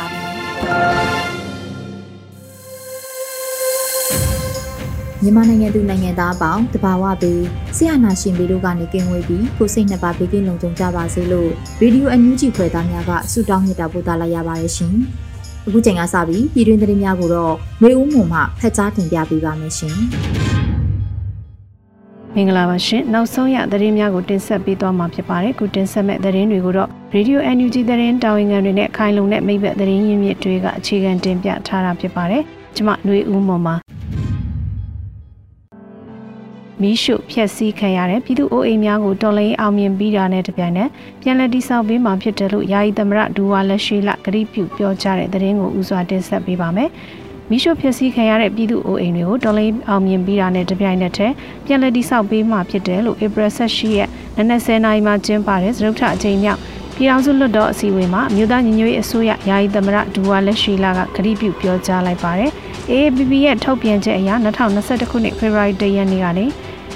ါပြီ မြန်မာနိုင်ငံသူနိုင်ငံသားအပေါင်းတဘာဝပြီးဆရာနာရှင်ပြီးတို့ကနေကင်းဝေးပြီးကိုစိတ်နှစ်ပါးဘေးကင်းလုံခြုံကြပါစေလို့ရေဒီယိုအန်ယူဂျီဖွယ်သားများကဆုတောင်းမြတ်တာပို့သလာရပါတယ်ရှင်။အခုချိန်ကစပြီးပြည်တွင်းသတင်းများကိုတော့မျိုးဦးမှုမှဖတ်ကြားတင်ပြပေးပါမယ်ရှင်။မင်္ဂလာပါရှင်နောက်ဆုံးရသတင်းများကိုတင်ဆက်ပေးသွားမှာဖြစ်ပါတယ်ခုတင်ဆက်မဲ့သတင်းတွေကိုတော့ Radio NUG သတင်းတာဝန်ခံတွေနဲ့ခိုင်လုံတဲ့မိဘသတင်းရင်းမြစ်တွေကအခြေခံတင်ပြထားတာဖြစ်ပါတယ်ကျွန်မຫນွေဦးမော်မှာမီးရှို့ဖျက်ဆီးခံရတဲ့ပြည်သူအိုအိမ်များကိုတော်လှန်ရေးအောင်မြင်ပြီးတာနဲ့တပြိုင်နက်ပြန်လည်တည်ဆောက်ပေးမှာဖြစ်တယ်လို့ယာယီသမရဒူဝါလက်ရှိလဂရိပြုပြောကြားတဲ့သတင်းကိုဥစွာတင်ဆက်ပေးပါမယ်။မီးရှို့ဖျက်ဆီးခံရတဲ့ပြည်သူအိုအိမ်တွေကိုတော်လှန်ရေးအောင်မြင်ပြီးတာနဲ့တပြိုင်နက်တည်းပြန်လည်တည်ဆောက်ပေးမှာဖြစ်တယ်လို့ဧပြီ18ရက်နနက်10:00နာရီမှာကျင်းပတဲ့သရုပ်ထအချိန်မြောက် ပြည်ထောင်စုလွှတ်တော်အစည်းအဝေးမှာအမျိုးသားညီညွတ်ရေးအစိုးရယာယီသမရဒူဝါလက်ရှိလာကကတိပြုပြောကြားလိုက်ပါတယ်။ AAPP ရဲ့ထုတ်ပြန်ချက်အရ2021ခုနှစ်ဖေဖော်ဝါရီလရက်နေ့ကနေ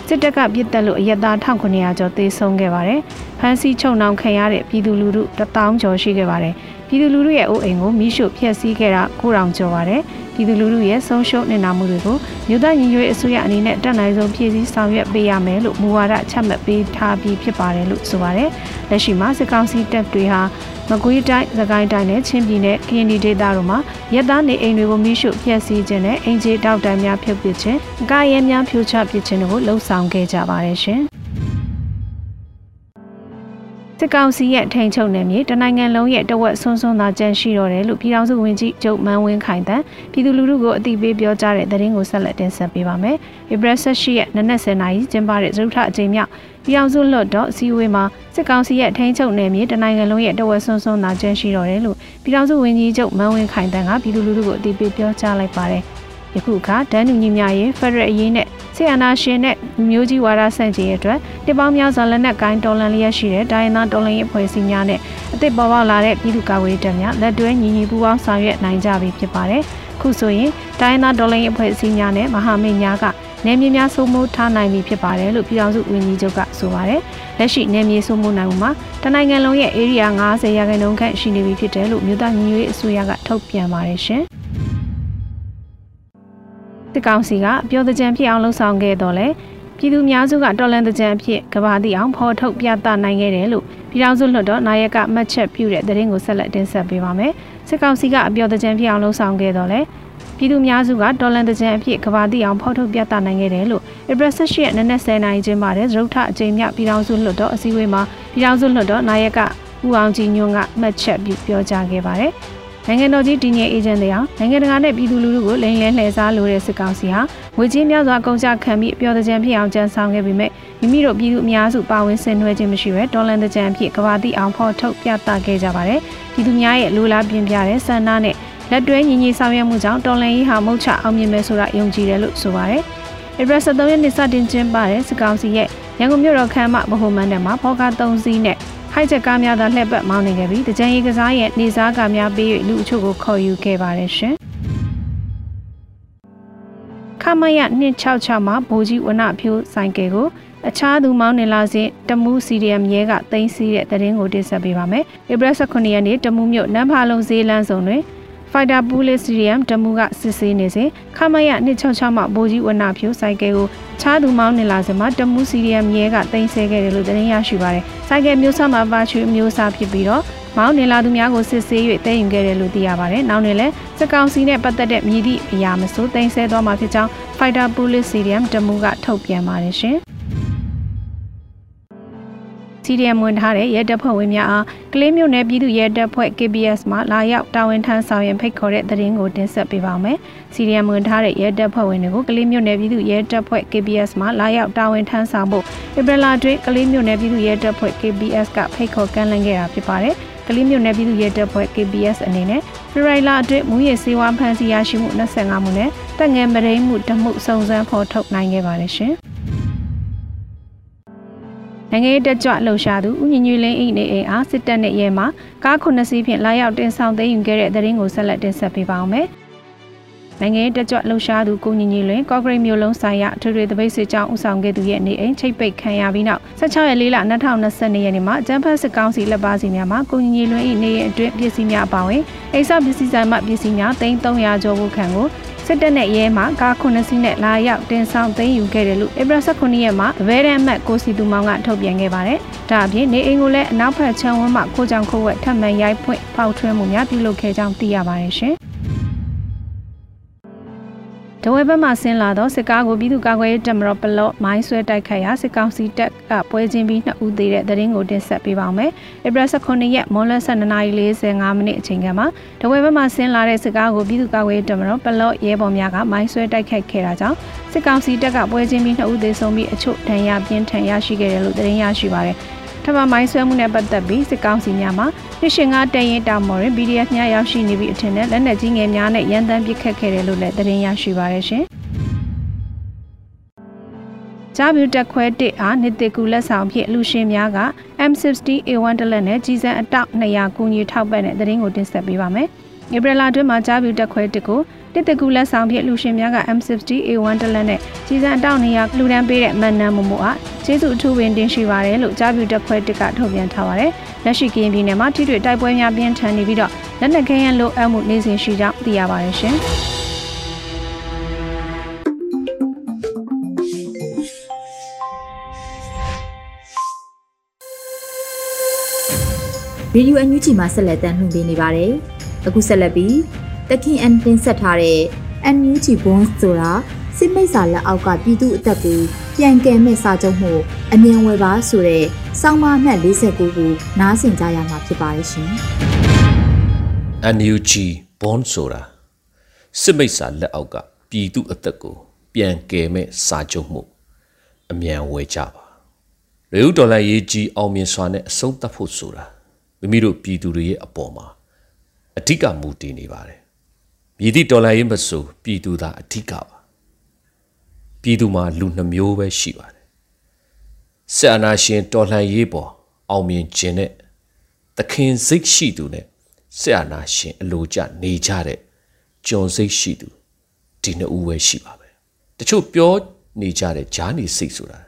စစ်တပ်ကပြစ်တက်လို့အရက်သား1900ကျော်သေဆုံးခဲ့ပါတယ်။ဖမ်းဆီးချုပ်နှောင်ခံရတဲ့ပြည်သူလူထု1000ကျော်ရှိခဲ့ပါတယ်။ ပြည်သူလူထုရဲ့အိုးအိမ်ကိုမိရှုဖျက်ဆီးခဲ့တာ9000ကျော်ပါတယ်။ပြည်သူလူထုရဲ့ဆုံးရှုံးနေနာမှုတွေကိုမြို့သားညီညွတ်ရေးအစိုးရအနေနဲ့တက်နိုင်ဆုံးဖြည့်ဆည်းဆောင်ရွက်ပေးရမယ်လို့မူဝါဒချမှတ်ပေးထားပြီးဖြစ်ပါတယ်လို့ဆိုပါတယ်။လက်ရှိမှာစစ်ကောင်စီတပ်တွေဟာမကွေးတိုင်း၊သခိုင်းတိုင်းနဲ့ချင်းပြည်နယ်ကရင်ပြည်ဒေသတို့မှာရက်သားနေအိမ်တွေကိုမိရှုဖျက်ဆီးခြင်းနဲ့အင်ဂျီတောက်တိုင်များဖြုတ်ပစ်ခြင်း၊အကာရဲများဖြိုချပစ်ခြင်းတို့ကိုလှုံ့ဆော်ခဲ့ကြပါတယ်ရှင်။ စစ်ကောင်စီရဲ့ထိန်ချုပ်နယ်မြေတနိုင်ငံလုံးရဲ့တဝက်ဆွန်းဆွန်းသာကြန့်ရှိတော့တယ်လို့ပြည်ထောင်စုဝန်ကြီးချုပ်မန်းဝင်းခိုင်တန်းပြည်သူလူထုကိုအသိပေးပြောကြားတဲ့သတင်းကိုဆက်လက်တင်ဆက်ပေးပါမယ်။ဧပြီ18ရက်နနက်10:00နာရီကျင်းပတဲ့သရုပ်ထအကြိမ်မြောက်ပြည်ထောင်စုလွှတ်တော်အစည်းအဝေးမှာစစ်ကောင်စီရဲ့ထိန်ချုပ်နယ်မြေတနိုင်ငံလုံးရဲ့တဝက်ဆွန်းဆွန်းသာကြန့်ရှိတော့တယ်လို့ပြည်ထောင်စုဝန်ကြီးချုပ်မန်းဝင်းခိုင်တန်းကပြည်သူလူထုကိုအသိပေးပြောကြားလိုက်ပါတယ်။ ယခုအခါဒန်းတူညီမျှရေးဖက်ဒရယ်အရေးနဲ့ဆီယနာရှင်နဲ့မျိုးကြီးဝါဒဆန့်ကျင်ရေးအတွက်တစ်ပေါင်းများစွာလက်နက်ကိုင်းတော်လှန်လျက်ရှိတဲ့ဒိုင်းနာတော်လှန်ရေးအဖွဲ့အစည်းများနဲ့အသစ်ပေါ်ပေါက်လာတဲ့ပြည်သူ့ကာကွယ်ရေးတပ်များလက်တွဲညီညီပူးပေါင်းဆောင်ရွက်နိုင်ကြပြီဖြစ်ပါတယ်။ခုဆိုရင်ဒိုင်းနာတော်လှန်ရေးအဖွဲ့အစည်းများနဲ့မဟာမိတ်များကနေမြေများစိုးမိုးထားနိုင်ပြီဖြစ်ပါတယ်လို့ပြည်ထောင်စုဝန်ကြီးချုပ်ကဆိုပါတယ်။လက်ရှိနေမြေစိုးမိုးနိုင်မှုမှာတနိုင်ငံလုံးရဲ့ area 90ရာခိုင်နှုန်းခန့်ရှိနေပြီဖြစ်တယ်လို့မြို့သားညီညွတ်ရေးအစိုးရကထုတ်ပြန်ပါတယ်ရှင်။ စစ်ကောင်စီကအပြောတဲ့ကြံဖြစ်အောင်လှုံ့ဆော်ခဲ့တော့လေပြည်သူများစုကတော်လန်တဲ့ကြံအဖြစ်ကဘာတိအောင်ဖော်ထုတ်ပြသနိုင်ခဲ့တယ်လို့ပြည်ထောင်စုလွှတ်တော်နာယကမှတ်ချက်ပြုတဲ့သတင်းကိုဆက်လက်တင်ဆက်ပေးပါမယ်။စစ်ကောင်စီကအပြောတဲ့ကြံဖြစ်အောင်လှုံ့ဆော်ခဲ့တော့လေပြည်သူများစုကတော်လန်တဲ့ကြံအဖြစ်ကဘာတိအောင်ဖော်ထုတ်ပြသနိုင်ခဲ့တယ်လို့ဧပြီ18ရက်နေ့နဲ့10နိုင်ကျင်းပတဲ့သရုပ်ထအကြိမ်မြောက်ပြည်ထောင်စုလွှတ်တော်အစည်းအဝေးမှာပြည်ထောင်စုလွှတ်တော်နာယကဦးအောင်ကြည်ညွန့်ကမှတ်ချက်ပြုပြောကြားခဲ့ပါတယ်။ နိုင်ငံတော်ကြီးတည်ငြိမ်အေဂျင့်တွေဟာနိုင်ငံတကာနဲ့ပြည်သူလူထုကိုလိမ်လည်လှည့်စားလိုတဲ့စစ်ကောင်စီဟာငွေကြေးများစွာကုန်ကျခံပြီးအပျော်တကြံဖြစ်အောင်ကြံဆောင်ခဲ့ပေမဲ့မိမိတို့ပြည်သူအများစုပါဝင်ဆင်နွှဲခြင်းမရှိဘဲဒေါ်လန်တကြံဖြစ်ကဘာတိအောင်ဖော်ထုတ်ပြသခဲ့ကြပါတယ်ပြည်သူများရဲ့လိုလားပြင်းပြတဲ့ဆန္ဒနဲ့လက်တွဲညီညီဆောင်ရွက်မှုကြောင့်တော်လန်ရေးဟာမုတ်ချအောင်မြင်မယ်ဆိုတာယုံကြည်တယ်လို့ဆိုပါတယ်ဧပြီ23ရက်နေ့စတင်ကျင်းပတဲ့စစ်ကောင်စီရဲ့ရန်ကုန်မြို့တော်ခမ်းမဗဟိုမန္တမှာဖော်ကား3စီးနဲ့ ဟိုက်ချက်ကားများသာလှည့်ပတ်မောင်းနေခဲ့ပြီးတကြံရီကစားရဲ့နေစားကားများပေး၍လူအချို့ကိုခေါ်ယူခဲ့ပါတယ်ရှင်။ခမရ266မှာဘိုးကြီးဝနဖြိုးဆိုင်ကယ်ကိုအခြားသူမောင်းနေလာစဉ်တမူးစီရီယမ်ရဲကတင်စီတဲ့တရင်ကိုတင်ဆက်ပေးပါမယ်။ဧပြီ18ရက်နေ့တမူးမြို့နန်းဖာလုံးဈေးလမ်းဆောင်တွင် ဖိုက်တာပူလစ်စီရီယမ်တမူကစစ်ဆေးနေစဉ်ခမရ266မှဘိုးကြီးဝနဖြိုးဆိုင်ကယ်ကိုခြားသူမောင်းနေလာစဉ်မှာတမူးစီရီယမ်ရဲကတင်ဆဲခဲ့တယ်လို့သတင်းရရှိပါတယ်။ဆိုင်ကယ်မျိုးစားမှာပါချွေမျိုးစားဖြစ်ပြီးတော့မောင်းနေလာသူများကိုစစ်ဆေး၍တည်ယူခဲ့တယ်လို့သိရပါတယ်။နောက်နေ့လည်းစစ်ကောင်စီနဲ့ပတ်သက်တဲ့မြည်သည့်အရာမဆိုတင်ဆက်သွားမှာဖြစ်ကြောင်း Fighter Police CDM တမူကထုတ်ပြန်ပါတယ်ရှင်။ CDM ဝင်ထားတဲ့ရဲတပ်ဖွဲ့ဝင်များအားကလေးမျိုးနယ်ပြည်သူရဲတပ်ဖွဲ့ KBS မှလာရောက်တာဝန်ထမ်းဆောင်ရင်ဖိတ်ခေါ်တဲ့သတင်းကိုတင်ဆက်ပေးပါမယ်။ CDM ဝင်ထားတဲ့ရဲတပ်ဖွဲ့ဝင်တွေကိုကလေးမျိုးနယ်ပြည်သူရဲတပ်ဖွဲ့ KBS မှလာရောက်တာဝန်ထမ်းဆောင်ဖို့ဧပြီလအတွင်းကလေးမျိုးနယ်ပြည်သူရဲတပ်ဖွဲ့ KBS ကဖိတ်ခေါ်ကမ်းလှမ်းခဲ့တာဖြစ်ပါတယ်။ကလေးမျိုးနယ်ပြည်သူရဲတပ်ဖွဲ့ KBS အနေနဲ့ဖေရိုင်လာအတွင်းမူရစေဝါဖန်စီရရှိမှု25မှုနဲ့တက်ငယ်မရိမှုတမှုစုံစမ်းဖော်ထုတ်နိုင်ခဲ့ပါတယ်ရှင်။ နိုင်ငံရေးတက်ကြွလှုပ်ရှားသူဦးညညွေလင်းအိနေအိမ်အားစစ်တပ်နဲ့ရဲမှကားခုနှစ်စီးဖြင့်လာရောက်တင်ဆောင်သိမ်းယူခဲ့တဲ့သတင်းကိုဆက်လက်တင်ဆက်ပေးပါောင်းမယ်။နိုင်ငံရေးတက်ကြွလှုပ်ရှားသူကိုညညွေလင်းကော့ဂရိတ်မြို့လုံးဆိုင်ရာထွေထွေတပိတ်စစ်ကြောင်းဦးဆောင်ခဲ့သူရဲ့နေအိမ်ချိတ်ပိတ်ခံရပြီးနောက်16ရက်4လ2022ရက်နေ့မှာကျန်းဖတ်စစ်ကောင်စီလက်ပါစီများမှာကိုညညွေလင်း၏နေအိမ်အတွင်းပစ္စည်းများအပါအဝင်အိမ်ဆောက်ပစ္စည်းဆိုင်မှပစ္စည်းများ300ကျော်ဖို့ခံကို စစ်တပ်နဲ့ရဲမှကားခုနှစ်စီးနဲ့လာရောက်တင်ဆောင်သိမ်းယူခဲ့တယ်လို့ဧပြီ19ရက်မှာဗဲရန်မတ်ကိုစီတူမောင်ကထုတ်ပြန်ခဲ့ပါတယ်။ဒါအပြင်နေအိမ်ကိုလည်းအနောက်ဘက်ချမ်းဝန်းမှခိုးကြောင်ခိုးဝက်ထပ်မံရိုက်ဖွင့်ဖောက်ထွင်းမှုများပြုလုပ်ခဲ့ကြောင်းသိရပါတယ်ရှင်။ တဝဲဘက်မှဆင်းလာသောစစ်ကားကိုပြည်သူ့ကာကွယ်ရေးတပ်မတော်ပလော့မိုင်းဆွဲတိုက်ခိုက်ရာစစ်ကောင်စီတပ်ကပွဲချင်းပြီးနှစ်ဦးသေးတဲ့သတင်းကိုတင်ဆက်ပေးပါမယ်။ဧပြီ19ရက်မွန်လ12:45မိနစ်အချိန်ကမှတဝဲဘက်မှဆင်းလာတဲ့စစ်ကားကိုပြည်သူ့ကာကွယ်ရေးတပ်မတော်ပလော့ရဲဘော်များကမိုင်းဆွဲတိုက်ခိုက်ခဲ့တာကြောင့်စစ်ကောင်စီတပ်ကပွဲချင်းပြီးနှစ်ဦးသေးဆုံးပြီးအချို့ဒဏ်ရာပြင်းထန်ရရှိခဲ့တယ်လို့သတင်းရရှိပါတယ်။ ထပ်မမိုင်းဆွဲမှုနဲ့ပတ်သက်ပြီးစစ်ကောင်စီများမှနှစ်ရှင်ကတရင်တောင်မော်တွင် BDF များရောက်ရှိနေပြီးအထင်နဲ့လက်နက်ကြီးငယ်များနဲ့ရန်တမ်းပစ်ခတ်ခဲ့တယ်လို့လည်းသတင်းရရှိပါရရှင်။ဂျာဗျူတက်ခွဲတစ်အားနေတကူလက်ဆောင်ဖြင့်လူရှင်များက M60A1 တလက်နဲ့ကြီးစံအတောက်200ကူညီထောက်ပံ့တဲ့သတင်းကိုတင်ဆက်ပေးပါမယ်။ဧပြီလအတွင်းမှာဂျာဗျူတက်ခွဲတစ်ကို တစ်တကူလက်ဆောင်ဖြင့်လူရှင်များက M60A1 တလက်နဲ့ကြီးစံအတောက်200လူဒန်းပေးတဲ့မန်နန်မမိုအားကျေးဇူးအထူးပင်တင်ရှိပါတယ်လို့ကြားပြတက်ခွဲတစ်ကထုတ်ပြန်ထားပါတယ်။လက်ရှိကရင်ပြည်နယ်မှာထိတွေ့တိုက်ပွဲများပြင်းထန်နေပြီးတော့လက်နက်ခဲယမ်းလိုအပ်မှုနေစဉ်ရှိကြောင်းသိရပါတယ်ရှင်။ဗီဒီယိုအန်ယူဂျီမှာဆက်လက်တင်ပြနေပါတယ်။အခုဆက်လက်ပြီး တခင်အန်တင်ဆက်ထားတဲ့အန်ယူဂျီဘွန်းဆိုတာစစ်မိတ်စာလက်အောက်ကပြည်သူအသက်ကိုပြန်ကယ်မဲ့စာချုပ်မှုအမြင်ဝယ်ပါဆိုတဲ့စောင်းမအမှတ်49ကိုနားဆင်ကြရမှာဖြစ်ပါတယ်ရှင်။ NUG Bond ဆိုတာစစ်မိတ်စာလက်အောက်ကပြည်သူအသက်ကိုပြန်ကယ်မဲ့စာချုပ်မှုအမြန်ဝယ်ကြပါ။ရေဦးဒေါ်လာရေးကြီးအောင်မြင်စွာနဲ့အဆုံးသတ်ဖို့ဆိုတာမိမိတို့ပြည်သူတွေရဲ့အပေါ်မှာအဓိကမူတည်နေပါတယ်။ မြည်သည့်ဒေါ်လာရေးမဆိုပြည်သူသာအဓိကပါပြည်သူမှာလူနှမျိုးပဲရှိပါတယ်ဆက်အနာရှင်တော်လှန်ရေးပေါ်အောင်မြင်ခြင်းနဲ့သခင်စိတ်ရှိသူနဲ့ဆက်အနာရှင်အလိုကျနေကြတဲ့ကျွန်စိတ်ရှိသူဒီနှစ်ဦးပဲရှိပါပဲတချို့ပြောနေကြတဲ့ဂျာနီစိတ်ဆိုတာ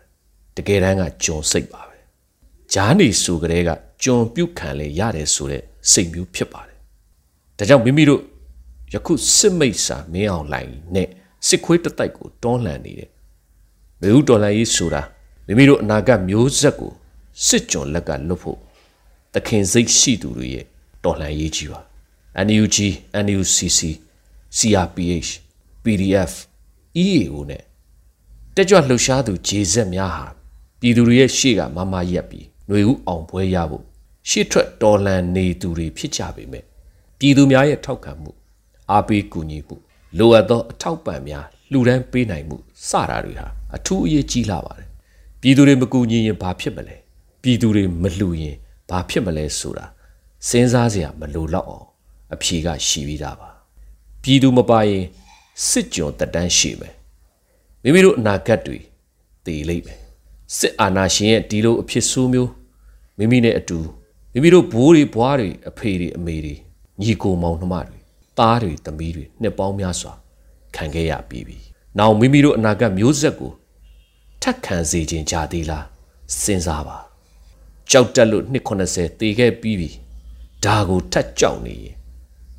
တကယ်တမ်းကကျွန်စိတ်ပါပဲဂျာနီဆိုကြတဲ့ကကျွန်ပြုတ်ခံလေရတယ်ဆိုတဲ့စိတ်မျိုးဖြစ်ပါတယ်ဒါကြောင့်မိမိတို့ ယခုစစ်မိတ်စာမင်းအောင်လိုင်းနဲ့စစ်ခွေးတတိုက်ကိုတွန်းလှန်နေတဲ့မေဦးတော်လှန်ရေးဆိုတာမိမိတို့အနာဂတ်မျိုးဆက်ကိုစစ်ကြုံလက်ကလွတ်ဖို့တခင်စိတ်ရှိသူတွေရဲ့တော်လှန်ရေးကြီးပါ NUG NUCC CRPH PDF EAO နဲ့တက်ကြွလှုပ်ရှားသူဂျေဇက်များဟာပြည်သူတွေရဲ့ရှေ့ကမမရက်ပြီးຫນွေဦးအောင်ပွဲရဖို့ရှေ့ထွက်တော်လှန်နေသူတွေဖြစ်ကြပေမဲ့ပြည်သူများရဲ့ထောက်ခံမှု အားပေးကူညီမှုလိုအပ်သောအထောက်ပံ့များလှူဒန်းပေးနိုင်မှုစတာတွေဟာအထူးအရေးကြီးလာပါတယ်ပြည်သူတွေမကူညီရင်ဘာဖြစ်မလဲပြည်သူတွေမလှူရင်ဘာဖြစ်မလဲဆိုတာစဉ်းစားစရာမလိုတော့အောင်အဖြေကရှိပြီးသားပါပြည်သူမပါရင်စစ်ကြုံတက်တန်းရှိမယ်မိမိတို့အနာဂတ်တွေတည်လိမ့်မယ်စစ်အာဏာရှင်ရဲ့ဒီလိုအဖြစ်ဆိုးမျိုးမိမိနဲ့အတူမိမိတို့ဘိုးတွေဘွားတွေအဖေတွေအမေတွေညီကိုမောင်နှမတွေ သားတွေသမီးတွေနှစ်ပေါင်းများစွာခံခဲ့ရပြီးပြီ။နောက်မိမိတို့အနာဂတ်မျိုးဆက်ကိုထက်ခံစေခြင်းကြသေးလားစဉ်းစားပါ။ကြောက်တက်လို့နှစ်80တေခဲ့ပြီးပြီ။ဒါကိုထက်ကြောက်နေရင်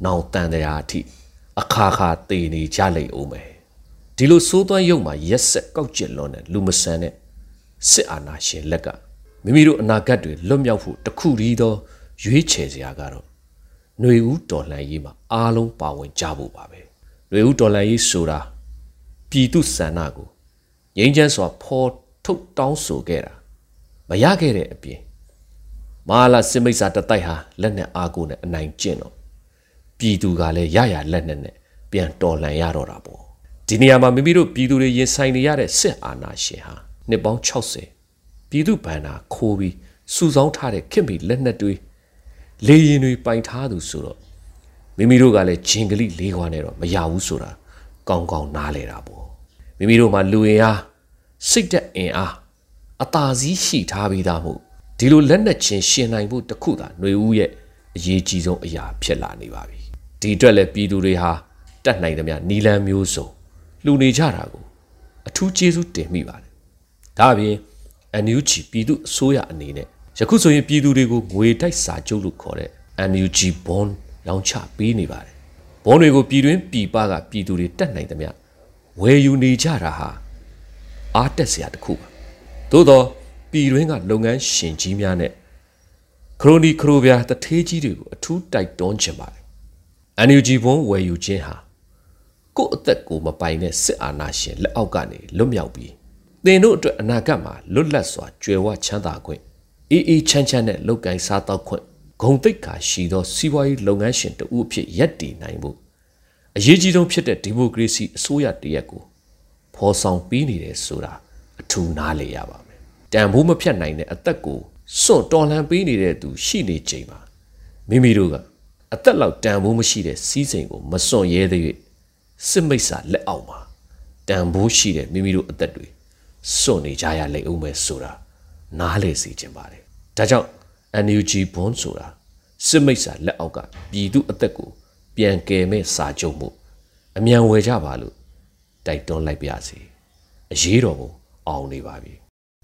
နောက်တန်တရားအထိအခါခါတေနေကြလိမ့်ဦးမယ်။ဒီလိုစိုးသွမ်းရုပ်မှာရက်ဆက်ကောက်ကျစ်လွန်တဲ့လူမဆန်တဲ့စစ်အာဏာရှင်လက်ကမိမိတို့အနာဂတ်တွေလွတ်မြောက်ဖို့တခုတည်းသောရွေးချယ်စရာကတော့ ຫນွေဦးတော်လှန်ရေးမှာအားလုံးပါဝင်ကြဖို့ပါပဲຫນွေဦးတော်လှန်ရေးဆိုတာပြည်သူစန္ဒကိုငြိမ်းချမ်းစွာဖော်ထုတ်တောင်းဆိုခဲ့တာမရခဲ့တဲ့အပြင်မဟာလာစစ်မိတ်စာတတိုက်ဟာလက်နဲ့အားကိုနဲ့အနိုင်ကျင့်တော့ပြည်သူကလည်းရရလက်နဲ့နဲ့ပြန်တော်လှန်ရတော့တာပေါ့ဒီနေရာမှာမိမိတို့ပြည်သူတွေရင်ဆိုင်နေရတဲ့စစ်အာဏာရှင်ဟာနှစ်ပေါင်း60ပြည်သူဗန္နာခိုးပြီးစုဆောင်းထားတဲ့ခင်မီလက်နက်တွေ လေရင်တွေပိုင်ထားသူဆိုတော့မိမိတို့ကလည်းဂျင်ကလိလေးခွားနဲ့တော့မရဘူးဆိုတာကောင်းကောင်းနားလဲတာပေါ့မိမိတို့မှာလူရင်အားစိတ်သက်အင်အားအသာစီးရှိထားပြီးသားမို့ဒီလိုလက်နက်ချင်းရှင်နိုင်ဖို့တခုသာຫນွေဦးရဲ့အရေးကြီးဆုံးအရာဖြစ်လာနေပါပြီဒီအတွက်လည်းပြည်သူတွေဟာတတ်နိုင်သမျှနီလန်းမျိုးစုံလှူနေကြတာကိုအထူးကျေးဇူးတင်မိပါတယ်ဒါအပြင်အန်ယူဂျီပြည်သူအစိုးရအနေနဲ့ ယခုဆိုရင်ပြည်သူတွေကိုငွေတိုက်စာချုပ်လို့ခေါ်တဲ့ NUG bond ရောင်းချပေးနေပါတယ်။ဘွန်တွေကိုပြည်တွင်းပြည်ပကပြည်သူတွေတက်နိုင်သမျှဝယ်ယူနေကြတာဟာအားတက်စရာတစ်ခုပါ။သို့တော့ပြည်တွင်းကလုပ်ငန်းရှင်ကြီးများနဲ့ခရိုနီခရိုဗျာတထေးကြီးတွေကိုအထူးတိုက်တွန်းချင်ပါတယ်။ NUG bond ဝယ်ယူခြင်းဟာကိုယ့်အသက်ကိုမပိုင်တဲ့စစ်အာဏာရှင်လက်အောက်ကနေလွတ်မြောက်ပြီးသင်တို့အတွက်အနာဂတ်မှာလွတ်လပ်စွာကြွယ်ဝချမ်းသာခွင့် အေးအေးချမ်းချမ်းနဲ့လုပ်ကိုင်စားသောက်ခွင့်ဂုံတိတ်ခါရှိသောစီးပွားရေးလုပ်ငန်းရှင်တဦးအဖြစ်ရပ်တည်နိုင်ဖို့အရေးကြီးဆုံးဖြစ်တဲ့ဒီမိုကရေစီအစိုးရတရက်ကိုဖော်ဆောင်ပြီးနေတယ်ဆိုတာအထူးနားလည်ရပါမယ်။တန်ဖိုးမဖြတ်နိုင်တဲ့အသက်ကိုစွန့်တော်လှန်ပေးနေတဲ့သူရှိနေချိန်မှာမိမိတို့ကအသက်လောက်တန်ဖိုးမရှိတဲ့စီးစိမ်ကိုမစွန့်ရဲသေး၍စစ်မိတ်စာလက်အောက်မှာတန်ဖိုးရှိတဲ့မိမိတို့အသက်တွေစွန့်နေကြရလိမ့်ဦးမယ်ဆိုတာ နားလေစီခြင်းပါတယ်ဒါကြောင့် NUG bond ဆိုတာစစ်မိတ်စာလက်အောက်ကပြည်သူအသက်ကိုပြန်ကယ်မဲ့စာချုပ်မှုအမြန်ဝယ်ကြပါလို့တိုက်တွန်းလိုက်ပါစီအရေးတော်ပုံအောင်နေပါပြီ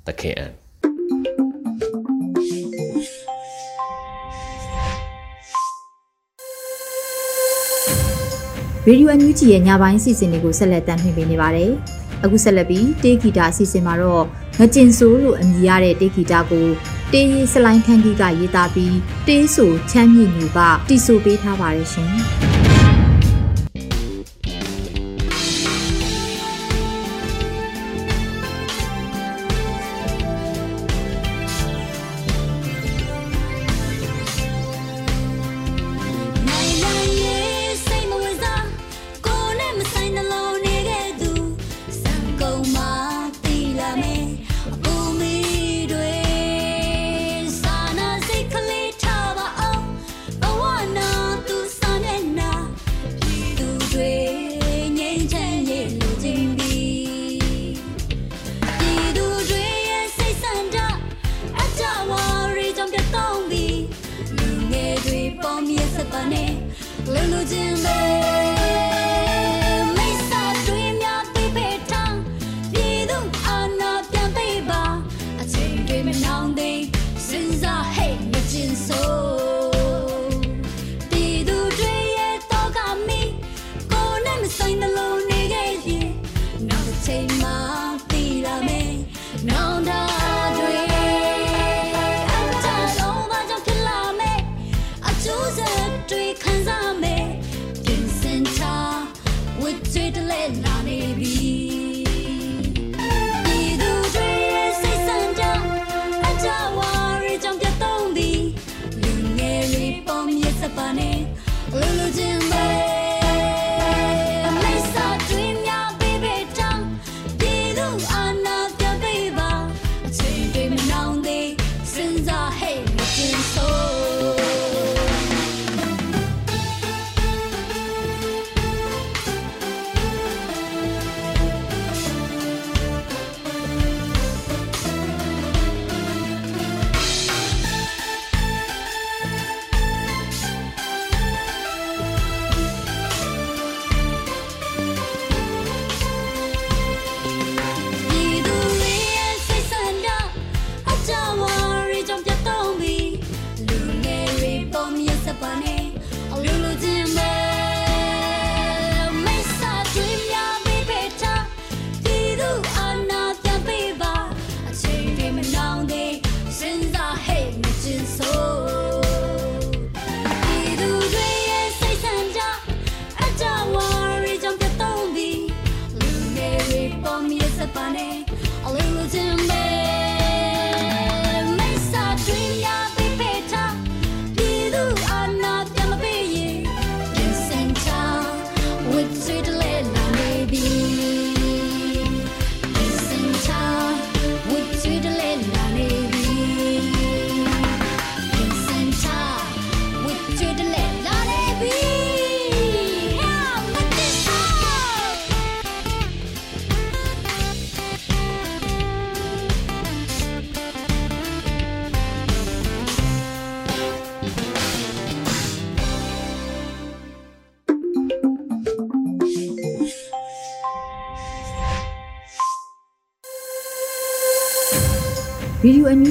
သခင်အန်ရေဒီယိုအန်ယူဂျီရဲ့ညပိုင်းအစီအစဉ်တွေကိုဆက်လက်တင်ပြနေပါတယ်။အခုဆက်လက်ပြီးတေးဂီတာအစီအစဉ်မှာတော့ ငကျင်ဆိုးလို့အမည်ရတဲ့တေးဂီတာကိုတေးရီစလိုင်းခန်းကြီးကရေးသားပြီးတေးဆိုချမ်းမြေ့မျိုးကတီဆိုပေးထားပါတယ်ရှင်။ ပါနဲ့လူလူချင်းပဲ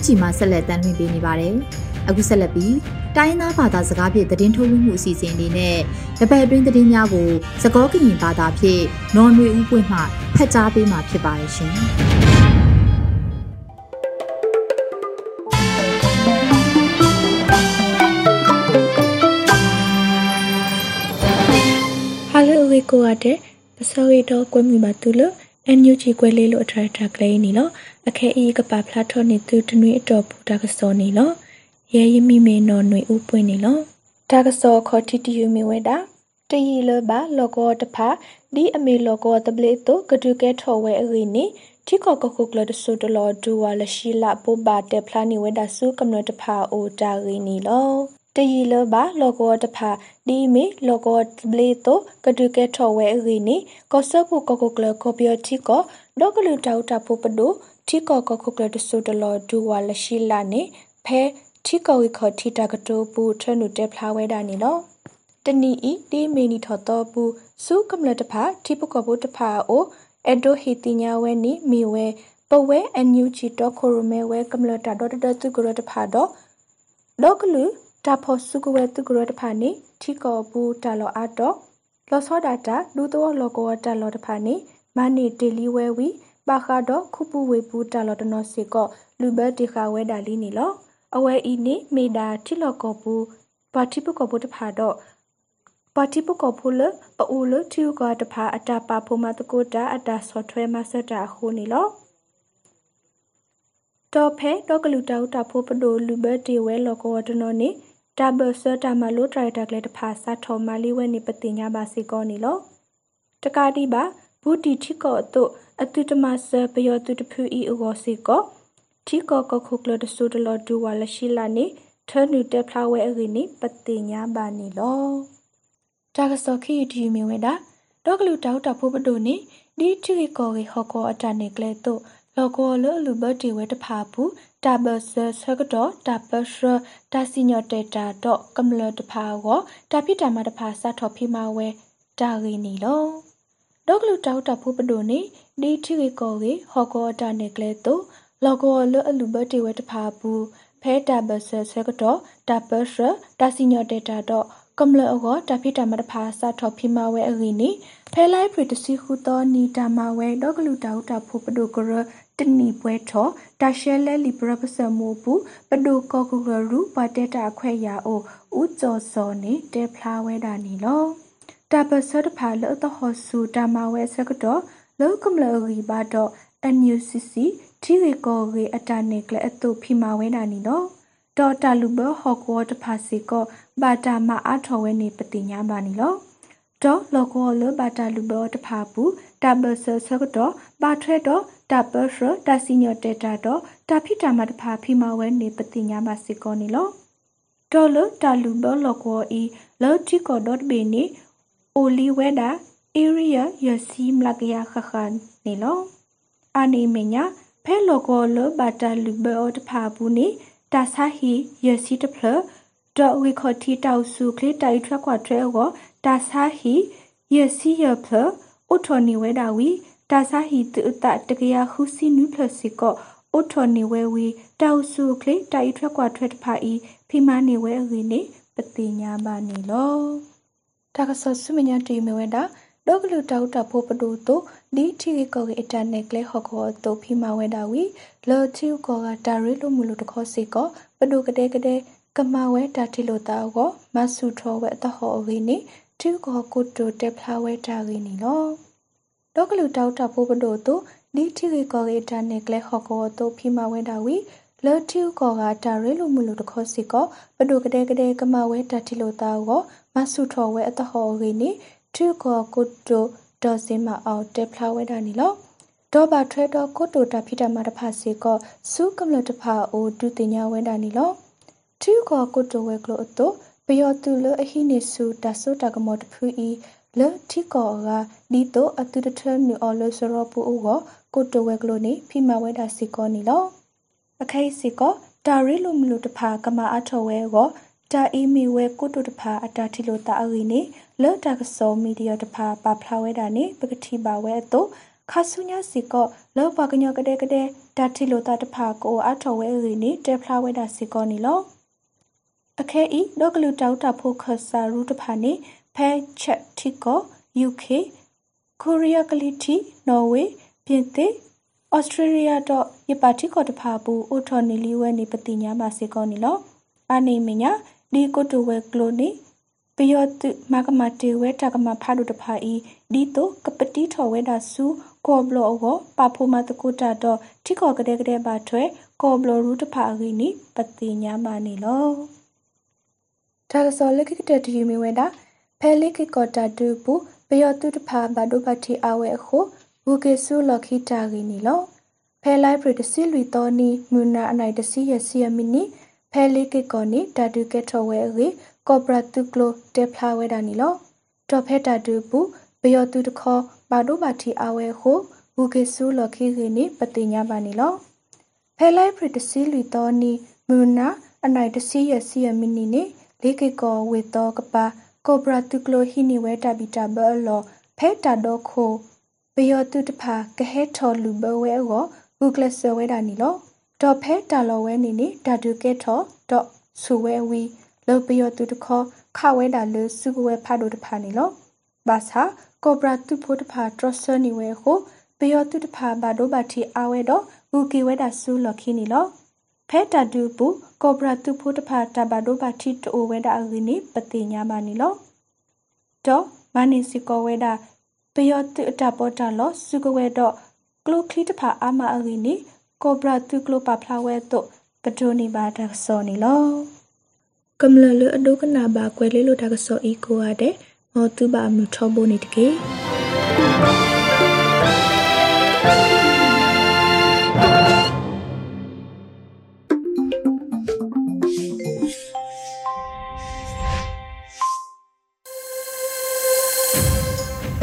ဗီဒီယိုအန်ယူဂျီမှာဆက်လက်တင်ပြပေးနေပါတယ်။အခုဆက်လက်ပြီးတိုင်းသားဘာသာစကားဖြင့်သတင်းထုတ်လွှင့်မှုအစီအစဉ်လေးနဲ့တပတ်အတွင်းသတင်းများကိုစကောကရင်ဘာသာဖြင့်နော်နွေဦးပွင့်မှဖတ်ကြားပေးမှာဖြစ်ပါတယ်ရှင်။ဟာလိုဝေကိုရတဲ့ပစောရီတော့ကွဲမိပါသူလို့အန်ယူဂျီကွဲလေးလို့အထရထကလေးနီနော် အခဲအီကပါဖလာထောနေသူတနွေအတော်ပူတာကစောနေနော်ရဲရမိမေနော်ຫນွေဥပွင့်နေနော်တာကစောခေါ်တီတီယူမီဝဲတာတရီလဘလောကောတဖာဒီအမေလောကောတပလေတုကဒုကဲထော်ဝဲအရီနီတီကောကခုကလဒဆုတလောဒူဝါလရှိလာပိုဘာတေဖလာနီဝဲတာဆုကမ္နတဖာအိုတာရီနီလောတရီလဘလောကောတဖာဒီမီလောကောဘလေတိုကဒုကဲထော်ဝဲအရီနီကောဆပ်ဖို့ကကုကလကောပြောတီကောဒေါကလူတောက်တာဖို့ပဒို တီကောကခုကလဒဆုတလောဒူဝါလရှိလာနေဖဲတီကောဝိခောတီတာကတိုပူထနုတေဖလာဝဲတာနီလောတနီဤဒီမီနီထော်တော့ပူစုကမ္လတဖာတီပကောဘုတဖာအိုအဒိုဟီတီညာဝဲနီမီဝဲပဝဲအန်ယူချီတော့ခိုရမဲဝဲကမ္လတာဒေါ်တတုကရတဖာတော့ဒေါကလူတာဖို့စုကဝဲတုကရတဖာနီထီကောဘူးတာလောအတော့လောစောဒတာလူတော့လောကောတာလောတဖာနီမနီတေလီဝဲဝီ ပါခါတော့ခုပူဝေပူတာလောတနောစေကောလူဘတ်တီခါဝဲတာလီနီလောအဝဲဤနီမေဒါထီလောကောဘူးပါတိပကောဘူးတဖာတော့ပါတိပကောဖူလပူလထီကတဖာအတာပါဖိုမတကိုတာအတာဆော့ထွဲမဆက်တာခုနီလောတော့ဖဲတော့ကလူတောက်တာဖိုးပဒိုလူဘတ်တီဝဲလောကောတနောနီတာဘဆတာမလိုထရိုက်တာကလေးတဖာစာထောမလီဝဲနေပတိညာပါစီကောနီလောတကာတိပါဘူတီချီကောတု အတုတမဆပယောတုတဖူဤဩစီကောချီကောကခုကလတဆူတလောဒူဝါလရှိလာနေထနူတက်ဖလာဝဲအရီနေပတိညာပါနီလောတာကစောခီတီမီဝဲတာဒေါကလူတောက်တာဖိုးပဒိုနေဒီချီကောကေဟောကောအတနေကလေးတုလောကောလလူဘတီဝဲတဖာဘူးတာဘဆဆကတော့တာပရှတာစီညောတေတာတော့ကမ္လတဖာကိုတာပိတာမတဖာစထော်ဖိမဝဲတာရင်းနီလော ဒေါကလူတောက်တာဖို့ပဒိုနေဒီထီကောကေဟောကောတာနေကလေတုလောကောလအလူဘတီဝဲတဖာဘူးဖဲတာဘဆဆကတော့တာပရှတာစီညောတေတာတော့ကမ္လအကောတာဖိတာမတဖာစထော်ဖိမဝဲအရင်းနီဖဲလိုက်ပရတစီခုတော်နီတာမဝဲဒေါကလူတောက်တာဖို့ပဒိုကရတနီပွဲထောတာရှဲလဲလီပရပစမိုးဘူးပဒုကောကူရူပါတက်တာခွဲရအိုဥကျော်စောနေတဲဖလာဝဲတာနီလော တာပစတ်ဖာလောတဟောဆူတာမဝဲစကတော့လောကမလရီဘာတော့ NUCC တီရီကိုရီအတာနေကလအတုဖီမာဝဲတာနီလောဒေါ်တာလူဘဟော့ကောတဖာစီကောဘာတာမအထော်ဝဲနေပတိညာပါနီလောတော့လောကောလဘာတာလူဘတဖာဘူးတာဘဆဆကတော့ဘာထွဲတော့တာပရတာစီညောတေတာတော့တာဖိတာမတဖာဖိမဝဲနေပတိညာမစစ်ကောနီလောတော်လတာလူဘလောကောဤလောတိကောဒတ်ဘေနီ အိုလီဝဲတာ area ယစီမလကရခခန်နီလောအာနေမညာဖဲလောကောလဘတာလူဘောတဖာဘူးနီတာဆာဟီယစီတဖလဒေါ်ဝီခေါ်တီတောက်စုကလေးတိုင်ထွက်ခွာထွဲကိုတာဆာဟီယစီယဖလဥထော်နီဝဲတာဝီတာဆာဟီတူတတကရခုစီနူဖလစီကောအိုထော်နေဝဲဝီတောက်စုကလေးတိုင်ထွက်ကွာထွက်တဖာဤဖိမနေဝဲအင်းနေပတိညာပါနေလော တာကဆဆုမညာတီမဝဲတာဒေါကလူတောက်တာဖို့ပဒူတိုဒီထီကောကအတန်နေကလေဟောကောတိုဖိမဝဲတာဝီလောချီကောကတာရီလိုမူလိုတခောစီကောပဒူကတဲ့ကတဲ့ကမဝဲတာတီလိုတာကောမဆူထောဝဲတဟောအင်းနေတီကောကုတိုတက်ဖလာဝဲတာရင်းနေလောဒေါကလူတောက်တာဖို့ပဒိုတိုဒီတီရီကောရီတာနေကလေဟောကောတိုဖီမဝဲတာဝီ လော်တီကောကတာရဲလိုမူလိုတခောစီကောပဒိုကတဲ့ကတဲ့ကမဝဲတာတီလိုတာကိုမဆုထော်ဝဲအတဟောရီနေတီကောကုတိုဒေါ်စင်မအောင်တက်ဖလာဝဲတာနီလောဒေါ်ဘာထရတော့ကုတိုတာဖိတာမတဖာစီကောစုကမလတဖာအိုဒုတင်ညာဝဲတာနီလောတီကောကုတိုဝဲကလိုအတိုပယောတူလအဟိနေစုတဆုတကမောတဖူဤလေတီကောကဒီတိုအတူတထနူအော်လဆရပူအိုကိုတိုဝဲကလိုနေဖိမဝဲတာစီကောနီလော အခိုင်စီကောတာရီလိုမလူတဖာကမာအထော်ဝဲကိုတာအီမီဝဲကိုတိုတဖာအတာတီလိုတာအရီနေလေတာကစောမီဒီယာတဖာပါဖလာဝဲတာနေပကတိပါဝဲတော့ခါဆုညာစီကောလောပကညကတဲ့ကတဲ့ဓာတိလိုတာတဖာကိုအထော်ဝဲရီနေတေဖလာဝဲတာစီကောနီလောအခဲဤဒေါကလူတောက်တာဖို့ခဆာရူတဖာနေဖဲချက်တီကို UK ကိုရီးယားကလီတီနော်ဝေပြင်သစ် ဩစတြေးလျတော့ယပါတိကောတဖာဘူးအိုထော်နီလီဝဲနေပတိညာပါစီကောနီလောအာနေမညာဒီကိုတိုဝဲကလိုနီပယောတုမကမတေဝဲတကမဖာဒုတဖာဤဒီတိုကပတိထော်ဝဲတာစုကောဘလောအောပါဖိုမတကုတာတော့တိကောကတဲ့ကတဲ့ပါထွဲကောဘလောရူတဖာရီနီပတိညာမနီလောဒါကစောလကိကတဲ့တီမီဝဲတာဖဲလိကိကောတာတူပူပယောတုတဖာဘာဒုပတိအဝဲအခု ဘူကေဆုလခိတာရီနီလောဖဲလိုက်ပရတစီလူတော်နီမူနာအနိုင်တစီရစီယမီနီဖဲလိကိကောနီတာတူကက်ထော်ဝဲရီကောပရာတုကလိုတေဖလာဝဲတာနီလောတော့ဖဲတာတူပူပယောတုတခောဘာဒုပတိအဝဲခုဘူကေဆုလခိရီနီပတိညာပါနီလောဖဲလိုက်ပရတစီလူတော်နီမူနာအနိုင်တစီရစီယမီနီနီလေကေကောဝေတောကပါကောပရာတုကလိုဟီနီဝဲတာဘီတာဘောလောဖဲတာတော့ခို ပယောတုတဖာကဟဲထော်လူဘဝဲကိုဘူကလဆဝဲတာနီလောဒေါ်ဖဲတာလောဝဲနီနီဒါဒုကေထော်ဒေါ်ဆူဝဲဝီလောပယောတုတခောခဝဲတာလူစုကဝဲဖာဒိုတဖာနီလောဘာသာကောပရာတုဖို့တဖာထရဆနီဝဲကိုပယောတုတဖာဘာဒိုဘာတီအဝဲတော့ဘူကီဝဲတာဆူလခီနီလောဖဲတာဒူပူကောပရာတုဖို့တဖာတဘာဒိုဘာတီတိုဝဲတာအဂီနီပတိညာပါနီလောတော့မနီစီကောဝဲတာ ပယောတုအတပေါ်တာလောစုကဝဲတော့ကလိုခလီတဖာအာမအဂီနီကောဘရာတုကလိုပါဖလာဝဲတော့ပဒိုနီဘာတာစောနီလောကမ္လလအဒုကနာဘာကွယ်လေးလိုတာကစောအီကိုရတဲ့မောတုဘာမြထောဘိုနေတကေ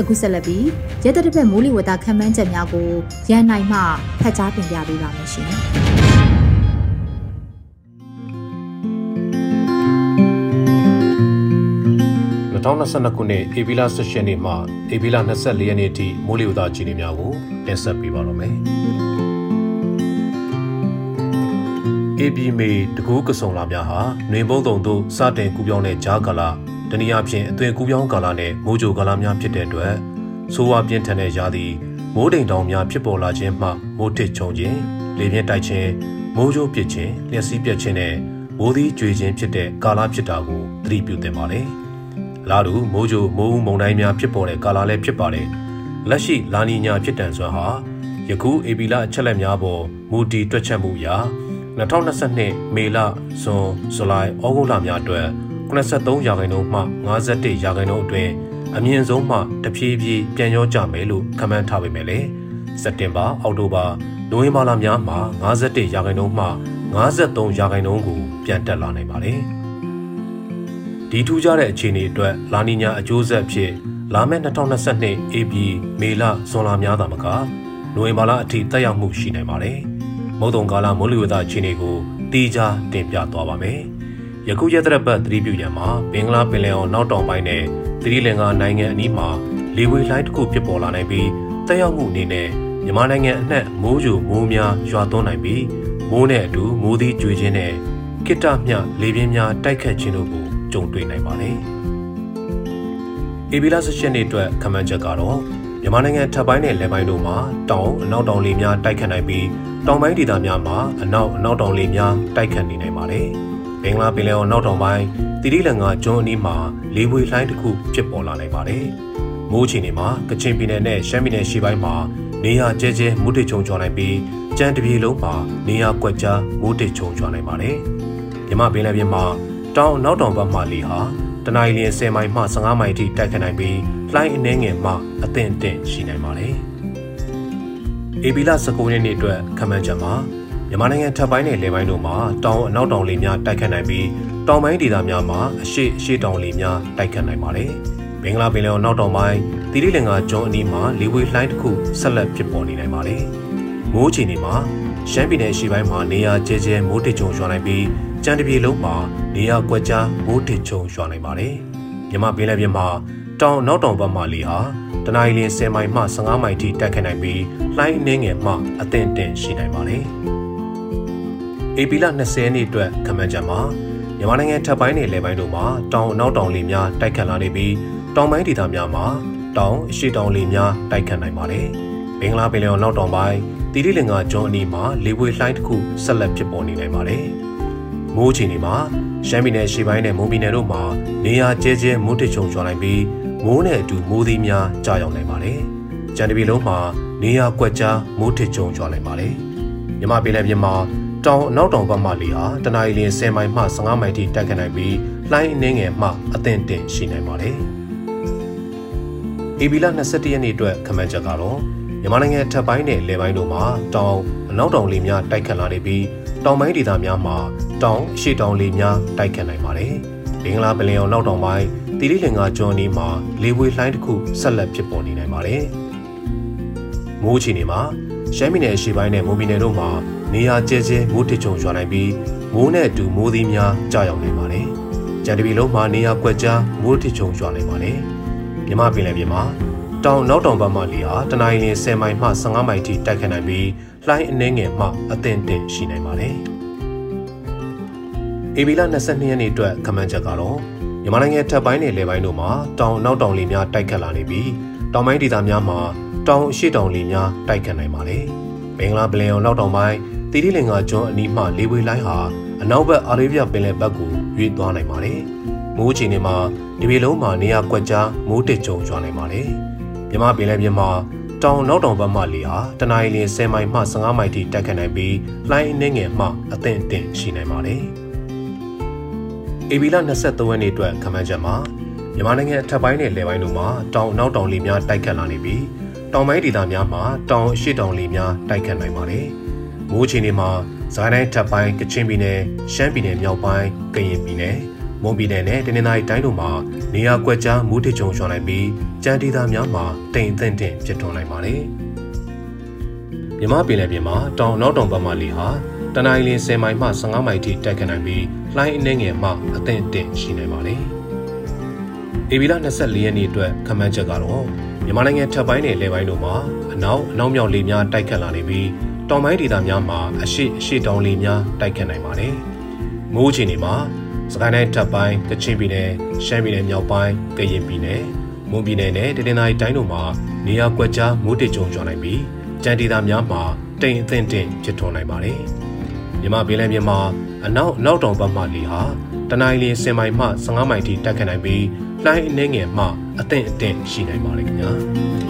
အခုဆက်လက်ပြီးရဲတပ်တစ်မိုးလေဝသခန့်မှန်းချက်များကိုရန်နိုင်မှဖတ်ကြားတင်ပြပေးပါမယ်ရှင်။2022ခုနှစ်ဧပြီလ16ရက်နေ့မှဧပြီလ24ရက်နေ့အထိမိုးလေဝသအခြေအနေများကိုတင်ဆက်ပေးပါရမယ်။ဧပြီမေတကူးကစုံလာများဟာနှွေဘုံတုံတို့စတင်ကူးပြောင်းတဲ့ဂျားကာလာ တနည်းအားဖြင့်အသွင်ကူးပြောင်းကာလနဲ့မိုးကြိုကာလများဖြစ်တဲ့အတွက်ဆိုးဝါးပြင်းထန်တဲ့ရာသီမိုးတိမ်တောင်များဖြစ်ပေါ်လာခြင်းမှမိုးထစ်ချုံခြင်းလေပြင်းတိုက်ခြင်းမိုးကြိုးပစ်ခြင်းလျှက်စီးပြတ်ခြင်းနဲ့မိုးသီးကြွေခြင်းဖြစ်တဲ့ကာလဖြစ်တာကိုသတိပြုသင့်ပါတယ်။လာတူမိုးကြိုမိုးဦးမုန်တိုင်းများဖြစ်ပေါ်တဲ့ကာလလည်းဖြစ်ပါတယ်။လက်ရှိလာနီညာဖြစ်တန်စွမ်းဟာယခုအေပီလာအချက်လက်များပေါ်မူတည်တွက်ချက်မှုအရ2022မေလဇွန်ဇူလိုင်ဩဂုတ်လများအတွက် 83ရာခိုင်နှုန်းမှ51ရာခိုင်နှုန်းအတွင်းအမြင့်ဆုံးမှတဖြည်းဖြည်းပြန်ရောကြမယ်လို့ခန့်မှန်းထားပေမဲ့လည်းစက်တင်ဘာအောက်တိုဘာနိုဝင်ဘာလများမှာ51ရာခိုင်နှုန်းမှ53ရာခိုင်နှုန်းကိုပြန်တက်လာနိုင်ပါတယ်။ဒီထူးခြားတဲ့အခြေအနေအတွက်လာနီညာအကျိုးဆက်ဖြစ်လာမယ့်2022 AB မေလဇွန်လများသာမကနိုဝင်ဘာလအထိတက်ရောက်မှုရှိနိုင်ပါတယ်။မုတ်တုံကာလမိုးလေဝသအခြေအနေကိုတီးခြားတင်ပြသွားပါမယ်။ ယခုရက်သက်ပတ်သတိပြုရန်မှာဘင်္ဂလားပင်လယ်အော်နောက်တောင်ပိုင်းနဲ့သတိလင်္ကာနိုင်ငံအနီးမှာလေဝေလှိုင်းတစ်ခုဖြစ်ပေါ်လာနိုင်ပြီးတက်ရောက်မှုအနေနဲ့မြန်မာနိုင်ငံအနှံ့မိုးကြိုမိုးများရွာသွန်းနိုင်ပြီးမိုးနဲ့အတူမိုးသီးကြွေခြင်းနဲ့ကိတ္တမြလေပြင်းများတိုက်ခတ်ခြင်းတို့ကိုကြုံတွေ့နိုင်ပါတယ်။ဧပြီလ16နေ့အတွက်ခန့်မှန်းချက်ကတော့မြန်မာနိုင်ငံထပ်ပိုင်းနဲ့လယ်ပိုင်းတို့မှာတောင်အနောက်တောင်လေများတိုက်ခတ်နိုင်ပြီးတောင်ပိုင်းဒေသများမှာအနောက်အနောက်တောင်လေများတိုက်ခတ်နေနိုင်ပါတယ်။ ဘင်္ဂလားပင်လယ်အော်နောက်တောင်ပိုင်းတိရိလင်္ကာကျွန်းအနီးမှာလေပွေလှိုင်းတစ်ခုဖြစ်ပေါ်လာနိုင်ပါတယ်။မိုးချိန်တွေမှာကချင်ပြည်နယ်နဲ့ရှမ်းပြည်နယ်ရှေ့ပိုင်းမှာနေရာကျဲကျဲမိုးတိတ်ချုံချွာနိုင်ပြီးကြံတပြေလုံးမှာနေရာကွက်ကြားမိုးတိတ်ချုံချွာနိုင်ပါတယ်။မြမပင်လယ်ပြင်မှာတောင်နောက်တောင်ဘက်မှလေဟာတနအီလ10မိုင်မှ15မိုင်ထိတိုက်ခတ်နိုင်ပြီးလှိုင်းအနှဲငယ်မှအသင့်အတင့်ရှိနိုင်ပါတယ်။အေဘီလာ19ရက်နေ့အတွက်ခမန်းချက်မှာ မြန်မာနိုင်ငံထပ်ပိုင်းနဲ့လယ်ပိုင်းတို့မှာတောင်အနောက်တောင်လေများတိုက်ခတ်နိုင်ပြီးတောင်ပိုင်းဒေသများမှာအရှိအရှိတောင်လေများတိုက်ခတ်နိုင်ပါတယ်။ဘင်္ဂလားပင်လယ်အော်နောက်တောင်ပိုင်းတိရိလင်္ကာကျွန်းအနီးမှာလေဝေလှိုင်းတစ်ခုဆက်လက်ဖြစ်ပေါ်နေနိုင်ပါတယ်။မိုးချိန်တွေမှာရှမ်းပြည်နယ်ရှေ့ပိုင်းမှာနေရာကျဲကျဲမိုးတစ်ကြုံရွာနိုင်ပြီးကြံတပြေလုံးမှာနေရာကွက်ကြားမိုးတစ်ကြုံရွာနိုင်ပါတယ်။မြမပင်လယ်ပြင်မှာတောင်နောက်တောင်ဘက်မှလေဟာတတနအီလ10မိုင်မှ15မိုင်ထိတိုက်ခတ်နိုင်ပြီးလှိုင်းနှင်းငယ်မှအသင့်တင်ရှိနိုင်ပါတယ်။ ဧပြီလ20ရက်နေ့အတွက်ခမန်းကြမှာမြန်မာနိုင်ငံထပ်ပိုင်းနယ်လယ်ပိုင်းတို့မှာတောင်အနောက်တောင်လေများတိုက်ခတ်လာနေပြီးတောင်ပိုင်းဒေသများမှာတောင်အရှိတောင်လေများတိုက်ခတ်နိုင်ပါတယ်။ဘင်္ဂလားပင်လယ်အော်နောက်တောင်ပိုင်းတီရီလင်္ကာကျွန်းအနီးမှာလေပွေလှိုင်းတစ်ခုဆက်လက်ဖြစ်ပေါ်နေနိုင်ပါတယ်။မိုးချိန်တွေမှာရှမ်းပြည်နယ်ရှေ့ပိုင်းနဲ့မွန်ပြည်နယ်တို့မှာနေရာကျဲကျဲမိုးထချုံကျွာနိုင်ပြီးမိုးနဲ့အတူမိုးသီးများကြာရောက်နိုင်ပါတယ်။ကြံတပီလုံးမှာနေရာကွက်ကြားမိုးထချုံကျွာနိုင်ပါတယ်။မြမပင်လယ်ပြင်မှာ တောင်အနောက်တောင်ဘက်မှလေဟာတနအီလ10မိုင်မှ15မိုင်ထိတက်ခတ်နိုင်ပြီးလှိုင်းအနှင်းငယ်မှအသင့်တင်ရှိနိုင်ပါတယ်။ဧပြီလ22ရက်နေ့အတွက်ခမန်းချက်ကတော့မြန်မာနိုင်ငံထပ်ပိုင်းနဲ့လယ်ပိုင်းတို့မှာတောင်အနောက်တောင်လေများတိုက်ခတ်လာနေပြီးတောင်ပိုင်းဒေသများမှာတောင်ရှေ့တောင်လေများတိုက်ခတ်နိုင်ပါတယ်။ဘင်္ဂလားပင်လယ်အော်နောက်တောင်ပိုင်းတီရီလင်္ကာကျွန်းအနီးမှာလေပွေလှိုင်းတစ်ခုဆက်လက်ဖြစ်ပေါ်နေနိုင်ပါတယ်။မိုးချီနေမှာရှမ်းပြည်နယ်အရှေ့ပိုင်းနဲ့မွန်ပြည်နယ်တို့မှာ နေရာကျဲကျဲမိုးထချုံရွာနိုင်ပြီးမိုးနဲ့အတူမိုးသီးများကြာရောက်နေပါတယ်။ကြံတပီလုံးမှာနေရာကွက်ကြားမိုးထချုံရွာနိုင်ပါတယ်။မြမပင်လယ်ပြင်မှာတောင်နောက်တောင်ဘက်မှလေဟာတနင်္လာနေ့10မိုင်မှ15မိုင်ထိတိုက်ခတ်နိုင်ပြီးလှိုင်းအနှင်းငယ်မှအသင့်တင်ရှိနိုင်ပါတယ်။ဧပြီလ22ရက်နေ့အတွက်ခမန်းချက်ကတော့မြန်မာနိုင်ငံထပ်ပိုင်းနဲ့လယ်ပိုင်းတို့မှာတောင်နောက်တောင်လေများတိုက်ခတ်လာနေပြီးတောင်ပိုင်းဒေသများမှာတောင်အရှိတောင်လေများတိုက်ခတ်နိုင်ပါတယ်။ဘင်္ဂလားပင်လယ်အော်နောက်တောင်ပိုင်း တီရီလင်္ကာကျွန်းအနီးမှလေဝေလိုင်းဟာအနောက်ဘက်အာရေဗျပင်လယ်ဘက်ကိုရွေ့သွားနိုင်ပါတယ်။မိုးချိန်တွေမှာဒီပေလုံးမှာနေရာကွက်ကြားမိုးတစ်ကြုံကျွာနိုင်ပါတယ်။မြမပင်လယ်ပြင်မှာတောင်နောက်တောင်ဘက်မှလေဟာတနအီလ10မိုင်မှ15မိုင်ထိတက်ခတ်နိုင်ပြီးလှိုင်းအနှင်းငယ်မှအသင့်အင့်ရှိနိုင်ပါတယ်။ဧပြီလ23ရက်နေ့အတွက်ခမန်းချက်မှာမြန်မာနိုင်ငံအထက်ပိုင်းနဲ့လယ်ပိုင်းတို့မှာတောင်နောက်တောင်လေများတိုက်ခတ်လာနေပြီးတောင်ပိုင်းဒေသများမှာတောင်အရှိတောင်လေများတိုက်ခတ်နိုင်ပါတယ်။ မိုးချိန်တွေမှာဇိုင်းတိုင်းထပ်ပိုင်းကချင်ပြည်နယ်ရှမ်းပြည်နယ်မြောက်ပိုင်းကရင်ပြည်နယ်မွန်ပြည်နယ်နဲ့တနင်္သာရီတိုင်းတို့မှာနေရာကွက်ကြားမိုးထချုံရွှန်နိုင်ပြီးကြမ်းဒေသများမှာတိမ်အထင်တင်ဖြစ်ထွန်းနိုင်ပါတယ်။မြမပင်လယ်ပြင်မှာတောင်နောက်တောင်ဘက်မှလေဟာတနင်္လာရီ10မိုင်မှ15မိုင်ထိတက်ခတ်နိုင်ပြီးလှိုင်းအနှဲငယ်မှအသင့်အင့်ရှိနိုင်ပါတယ်။ဧပြီလ24ရက်နေ့အတွက်ခမန်းချက်ကတော့မြန်မာနိုင်ငံထပ်ပိုင်းနဲ့လယ်ပိုင်းတို့မှာအနောက်အနောက်မြောက်လေများတိုက်ခတ်လာနေပြီး တောင်ပိုင်းဒေသများမှာအရှိအရှိတောင်လေများတိုက်ခတ်နိုင်ပါတယ်။မိုးချိန်တွေမှာစကိုင်းတိုင်းထပ်ပိုင်းကချင်ပြည်နယ်ရှမ်းပြည်နယ်မြောက်ပိုင်းကရင်ပြည်နယ်မွန်ပြည်နယ်နဲ့တနင်္သာရီတိုင်းတို့မှာနေရာကွက်ကြားမိုးတိတ်ကြုံကျွမ်းနိုင်ပြီးကြံဒေသများမှာတိမ်အထင်တင်ဖြစ်ထွန်းနိုင်ပါတယ်။မြမပင်လယ်ပြင်မှာအနောက်အနောက်တောင်ဘက်မှလေဟာတနင်္လာရီ10မိုင်မှ15မိုင်ထိတက်ခတ်နိုင်ပြီးလှိုင်းအနှဲငယ်မှအသင့်အင့်ရှိနိုင်ပါလိမ့်ခင်ဗျာ။။